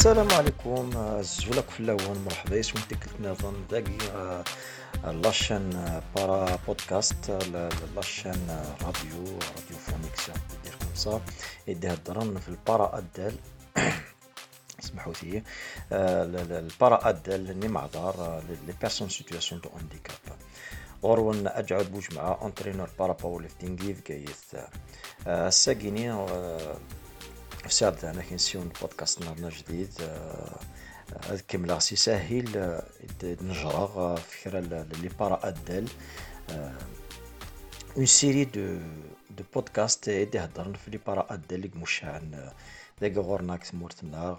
السلام عليكم. الزولك في اللون مرحبا. يسون تكلت نظن داقي لاشين بارا بودكاست لاشين راديو راديو فونيكس دير كومسا يدي هدرن في البارا ادال اسمحوا لي. البارا اللي معذار لي بيرسون سيتوياسيون دو هانديكاب. غورون اجعل بوج مع أنترينور بارا باور ليفتينغ في كايث. الساقيني سعد أنا كنسيون بودكاست نهارنا جديد هذا كامل غاسي ساهل نجرى فكرة لي بارا ادال اون سيري دو دو بودكاست يدي هضرن في لي بارا ادال اللي مشاعن ذاك غورناك تمورتنا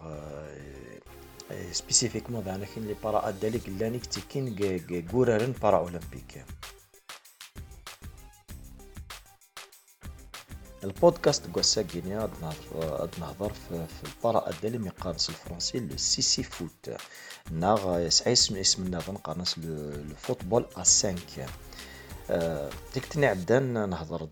سبيسيفيكمون ذانا كاين لي بارا ادال اللي قلاني كتكين كورارن بارا أولمبيك. البودكاست قوسا غينيا نهضر في, البارا ادالي مقارنس الفرنسي سيسي فوت. ناغ يسعى اسم اسم النظام قارنس لو فوتبول ا 5 ديك تني عدان نهضر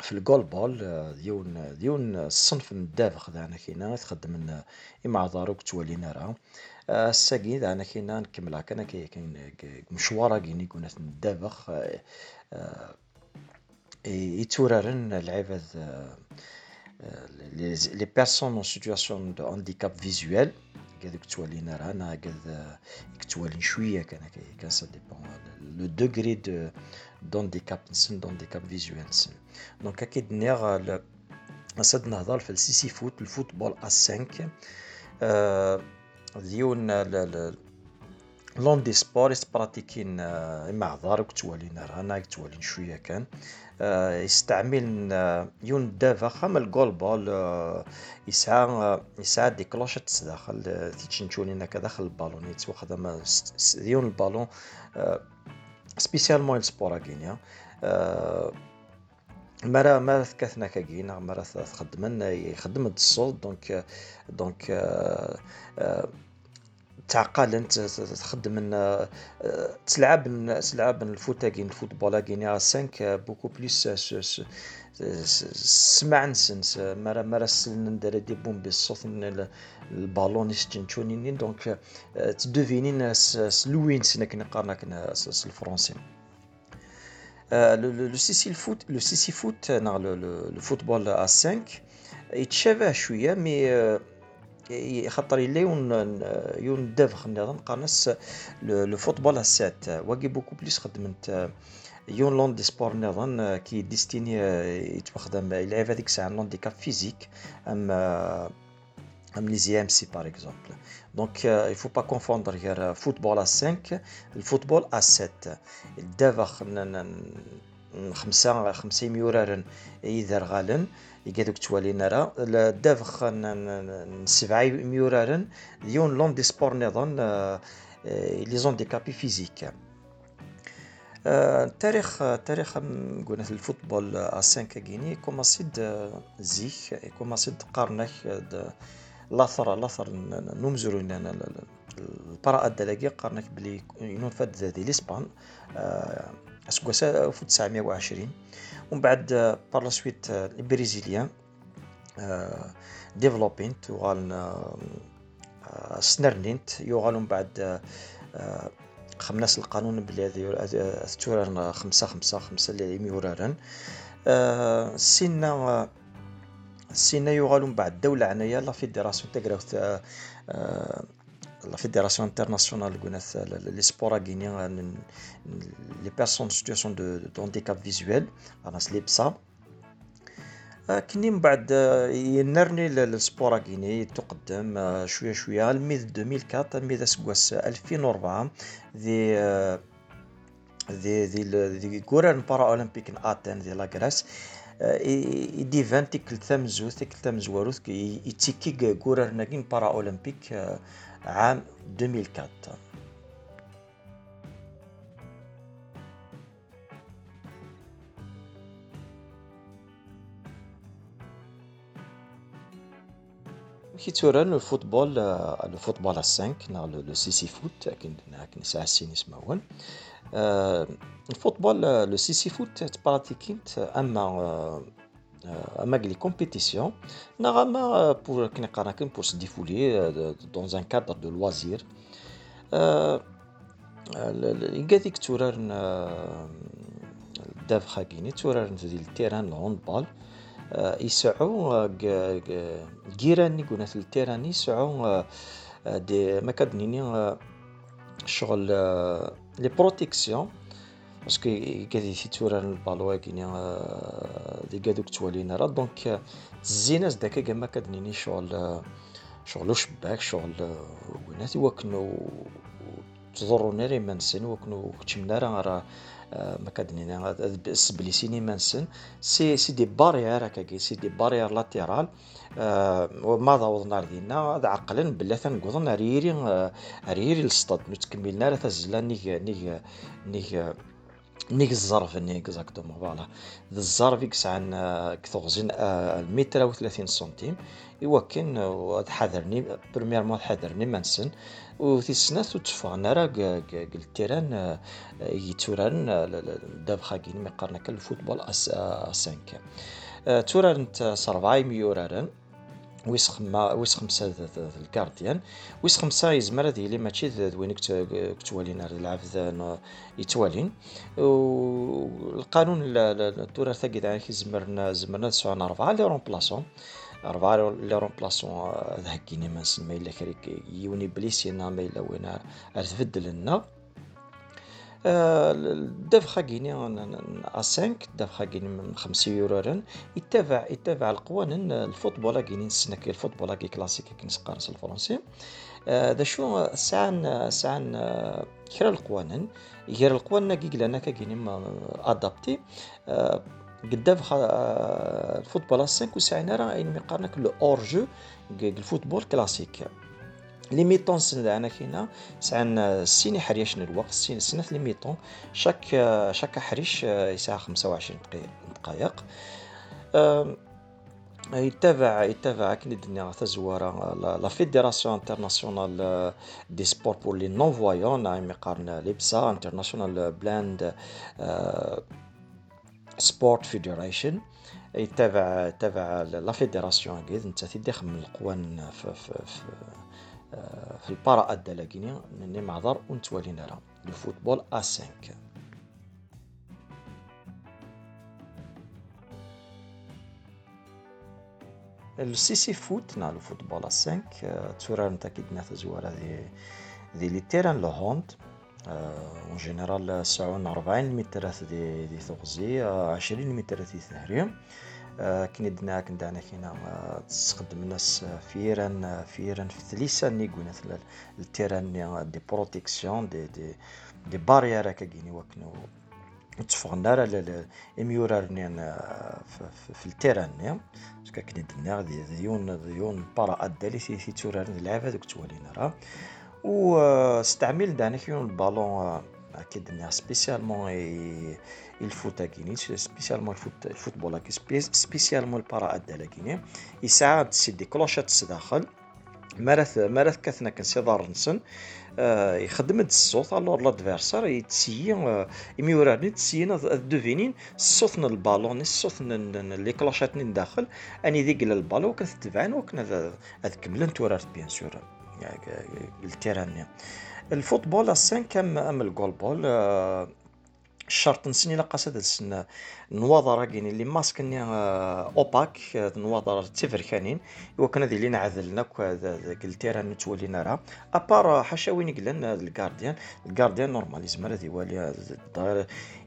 في الجول بول ديون ديون الصنف الدافخ ذانا كاينة تخدم اما داروك تولينا راه الساقي ذانا كاينة نكملها كان كاين مشوارا كيني كنا ندافخ يتورارن العباد لي بيرسون اون سيتوياسيون دو هانديكاب فيزوال هذوك توالينا رانا قد توالين شوية كان كان سا ديبون لو دوغري دو دونديكاب نسن دونديكاب فيزوال نسن دونك أكيد نيغ اسد نهضر في السيسي فوت الفوتبول ا 5 ديون لون دي سبور يتبراتيكين اما عذارك توالينا رانا توالين شوية كان يستعمل يون دافا خام الجول بول يسعى يسعى دي كلوشة داخل تيتشنشولينا كداخل البالون يتوخدم يون البالون سبيسيالمون السبورا كينيا مرا مرا ثكاثنا كاكينا مرا تخدمن يخدم الصوت دونك دونك تعقل أنت تخدم تلعب تلعب الفوتاكين الفوتبولاكين 5 بوكو بليس سمع نسنس مرا مرا ندير دي بوم بالصوت البالون يسجنتوني دونك تدوفينين سلوين سنك نقارنك الفرنسي. لو سيسي الفوت لو سيسي فوت لو فوتبول آ 5 يتشابه شوية مي خاطر الا يون يون دافخ نظن قانس لو فوتبول السات واقي بوكو بليس خدمت يون لون دي سبور نظن كي ديستيني يتخدم يلعب هذيك الساعة لونديكاب فيزيك أم أم لي زي إم سي باغ اكزومبل دونك يفو با كونفوندر غير فوتبول ا 5 الفوتبول ا 7 الدافخ خمسة خمسة ميورارن إذا غالن. يقادوك توالينا راه دافخ سبعة ميورارن ديون لون دي سبور نظن لي زون ديكابي فيزيك. التاريخ تاريخ قلنا الفوتبول ا 5 كيني كوماسيد زيك كوماسيد قارنك لاثر لاثر نمزرو البراءة الدلاقي قارنك بلي ينون فاد ذي ليسبان اسكواسا 1920 ومن بعد بار لا سويت البريزيليان ديفلوبينت وغال سنرنينت يوغالو من بعد خمناس القانون بلي هذه تورارن خمسة خمسة خمسة اللي ميورارن سينا سينا يوغالو من بعد دولة عنايا لا فيدراسيون تاكراوت la Fédération internationale les sports guinéens, les personnes en situation de, de handicap visuel, l'EPSA. كني من بعد ينرني السبور كيني تقدم شويه شويه الميد 2004 الميد سكواس 2004 ذي ذي ذي ذي كوران بارا اولمبيك اتن ذي لاكراس يديفان تيكل ثمزوث تيكل ثمزواروث يتيكي كوران ناكين بارا اولمبيك عام 2004 كي تورا لو فوتبول لو فوتبول 5 لو سي سي فوت كاين ساعة السين يسمعون الفوتبول لو سي سي فوت تبراتيكينت أما أما لي كومبيتيسيون نغما بور كي نقرا كان بور se défouler dans un cadre de loisir. يقاذيك تورارن داف خاكيني تورارن في التيران الهوندبال يسعو كيران يقولنا في التيران يسعو دي مكادنيني شغل لي بروتيكسيون. باسكو كادي في توران البالوا دي كادوك توالينا راه. دونك الزيناس داكا كاما كدنيني شغل شغل شباك شغل ويناتي وكنو تضرو ناري منسن وكنو كتشمنا راه ما كدنينا سبليسيني منسن. سي سي دي باريير هكاكي سي دي باريير لاتيرال. وما ضوضنا دينا هذا عقلا بلا تنقضن ريري ريري السطاد نتكملنا راه تزلا نيك نيك نيك نيك الزرف ني اكزاكتومون فوالا الزرف يسعن كثوغزين المتر و 30 سنتيم. إوا كان حذرني برومييرمون حذرني منسن و تيسناث تفغنا راه التيران يتوران داب خاكين مقارنة كالفوتبول أس 5 توران سربعاي ميورارن ويس خما ويس خمسة الكارديان. ويس خمسة يزمر هذه اللي ماشي وين كتوالين يلعب يتوالين. والقانون التورا ثاقي كي زمرنا زمرنا تسعون أربعة اللي رومبلاسون أربعة اللي رومبلاسون ذهكيني ما نسمى إلا كريك يوني بليسينا ما إلا وين تبدل لنا. الدفخة كيني 5 الدفخة كيني من 5 يورو يتبع يتبع القوانين. الفوتبول كيني نسنك الفوتبول كي كلاسيك كي نسقارس الفرنسي. ذا شو ساعن ساعن كرا القوانين. غير القوانين كي لنا كيني أدابتي. قدام الفوتبول 5 وساعنا راه اين مقارنك لو أور جو الفوتبول كلاسيك. لي ميطون السنة داعنا كاينة سعنا سيني حريش الوقت سين سنة لي ميطون شاك شاك حريش يساع خمسة وعشرين دقائق يتابع يتابع كي الدنيا تزوار لا فيدراسيون انترناسيونال دي سبور بور لي نون فوايون نايم يقارن ليبسا انترناسيونال بلاند سبورت فيدريشن يتابع يتابع لا فيدراسيون كيد انت تيدخل من القوان في, في في البارا الدلاكيني نني معذر ونتوالينا راه لو فوتبول ا 5 السيسي فوت نا لو فوتبول ا 5 تورا نتا كي دنا زوار هذه دي لي تيران لو هوند اون جينيرال سعون 40 متر دي دي ثغزي 20 متر دي ثهري كني دنا كندانا كينا تستخدم الناس فيران فيران في ثليسة ني قلنا التيران دي بروتيكسيون دي دي دي باريير كاكيني وكنو تفغنا اميورار في, في التيران باسكو كني دنا ديون ديون بارا ادالي في تورار العاب هذوك توالينا راه و استعمل دانا كيون البالون أكيد سبيسيالمون الفوت كيني سبيسيالمون الفوت الفوتبول سبيسيالمون البارا أدا كيني يساعد تسدي كلوشات تسداخل مرث مرث كثنا كنسيدار نسن. آه يخدم الصوت ألور لادفيرسار يتسيي آه يميوراني تسيينا دوفينين الصوت البالون الصوت لي كلاشات داخل. أني ذيك البالون كتتبعن وكنا هذ كملن تورارت بيان سور. التيران الفوتبول السان كم أم الجول بول؟ الشرط نسني لا قصد السن نواضر كاين اللي ماسك ني أوباك نواضر تفركانين وكان ذي لينا عذلنا قلتيرا نتولينا راه أبار حاشا وين قلن الكارديان الكارديان نورمال يزمر هذي والي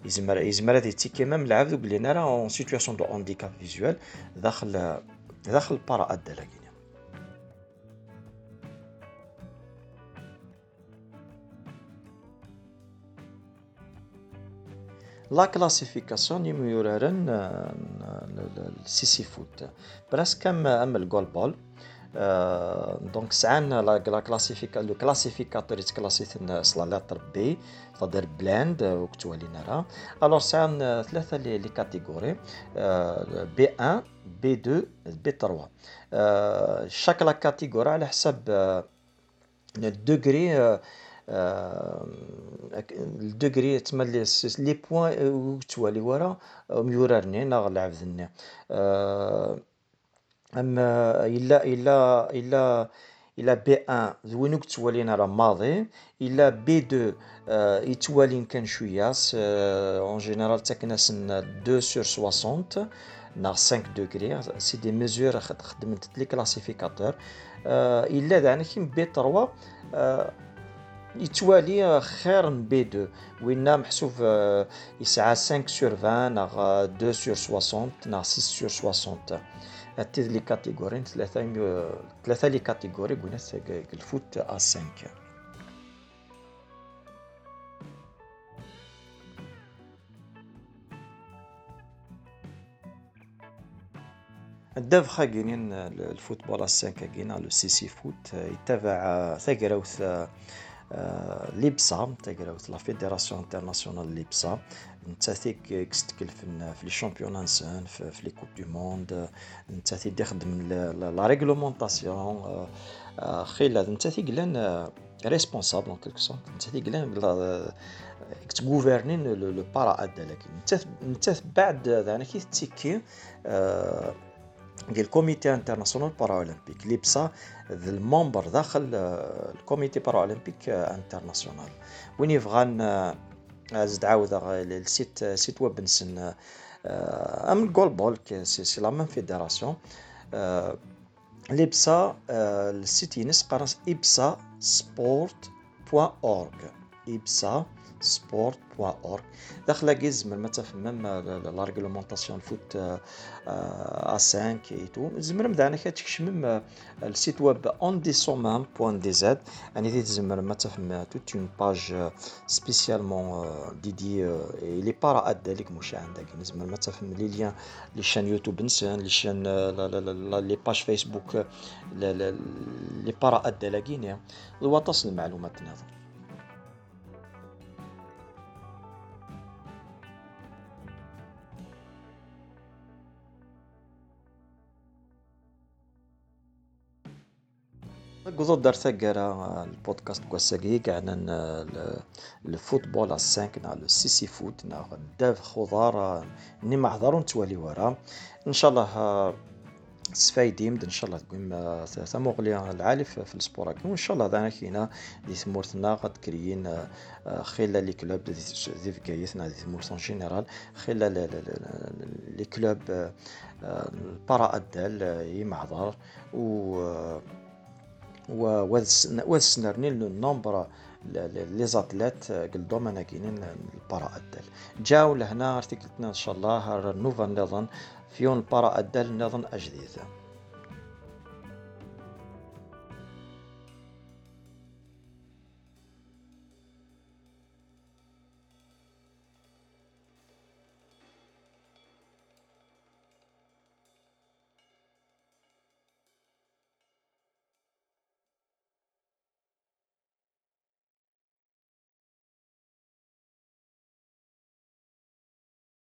يزمر يزمر هذي تيكي مام لعب قلنا راه اون سيتوياسيون دو هانديكاب فيزوال داخل داخل بارا أدى لا كلاسيفيكاسيون يورارن السيسي فوت براسك ام الجول بول دونك سعان لا كلاسيفيكا لو كلاسيفيكاتور يتكلاسيث صلا لتر بي تقدر بلاند وكتوالينا راه الوغ سعان ثلاثة لي كاتيجوري بي 1 بي 2 بي 3 شاك لا كاتيجوري على حساب الدوغري الدوغري تما لي بوان توالي ورا ميورارني ناغ العبدني أما إلا إلا إلا إلا بي أن وين توالين راه ماضي إلا بي دو يتوالين كان شوية اون جينيرال تاكناس دو سور سواسونت نا 5 دوغري سي دي ميزور خدمت لي كلاسيفيكاتور إلا دعنا كيم بي 3 يتوالي خير من بي 2 وين محسوب يسعى 5 سور 20 نا 2 سور 60 نا 6 سور 60 هاد لي كاتيجوري ثلاثة ثلاثة لي كاتيجوري قلنا الفوت آ 5 الدافخا كاينين الفوتبول آ 5 كاين لو سي سي فوت يتابع ثقراوث ليبسا تقراوث لا فيدراسيون انترناسيونال ليبسا. نتاثيك كستكل في لي شامبيون نسان في لي كوب دو موند نتاثي يخدم لا ريغلومونطاسيون خلال نتاثي قلان ريسبونسابل ان كيلكو سونت نتاثي قلان كتغوفرنين لو بارا اد لكن نتاث بعد ذاك كي تيكي ديال الكوميتي انترناسيونال بارالمبيك اللي بصا الممبر داخل الكوميتي بارالمبيك انترناسيونال وين يبغى زد عاود السيت سيت ويب نسن أم جول بول سي لا ميم فيدراسيون اللي بصا السيت ينس قراص ابسا سبورت بوان أورغ. ابسا sport.org داخله كيز ما تفهمم لا ريغلومونطاسيون الفوت ا 5 اي تو زمر مدانا كتكشمم السيت ويب اون دي سومان بوان دي زاد يعني دي تزمر ما تفهم توت اون باج سبيسيالمون ديدي لي بارا اد ليك مش عندك. زمر ما تفهم لي ليان لي شان يوتيوب نسان لي شان لي باج فيسبوك لي بارا اد لاكينيا الوطاس المعلومات نظر قصد دار ثقرا البودكاست كواساكي كاعنا الفوتبول على السانك نا سي سي فوت نا داف خضار ني ما حضروا نتوالي ورا. إن شاء الله سفايدي مد إن شاء الله تقوم ثموغلي العالي في السبور وإن شاء الله دانا كينا دي ثمورتنا غاد كريين خلال لي كلوب دي فكايتنا دي ثمورت اون جينيرال خلال لي كلوب البارا ادال يمعذر و وهذا السنرني النومبر لي زاتليت قل دومانا كاينين البارا ادال جاو لهنا ارتكلتنا إن شاء الله نوفا نظن فيون البارا ادال نظن أجديد.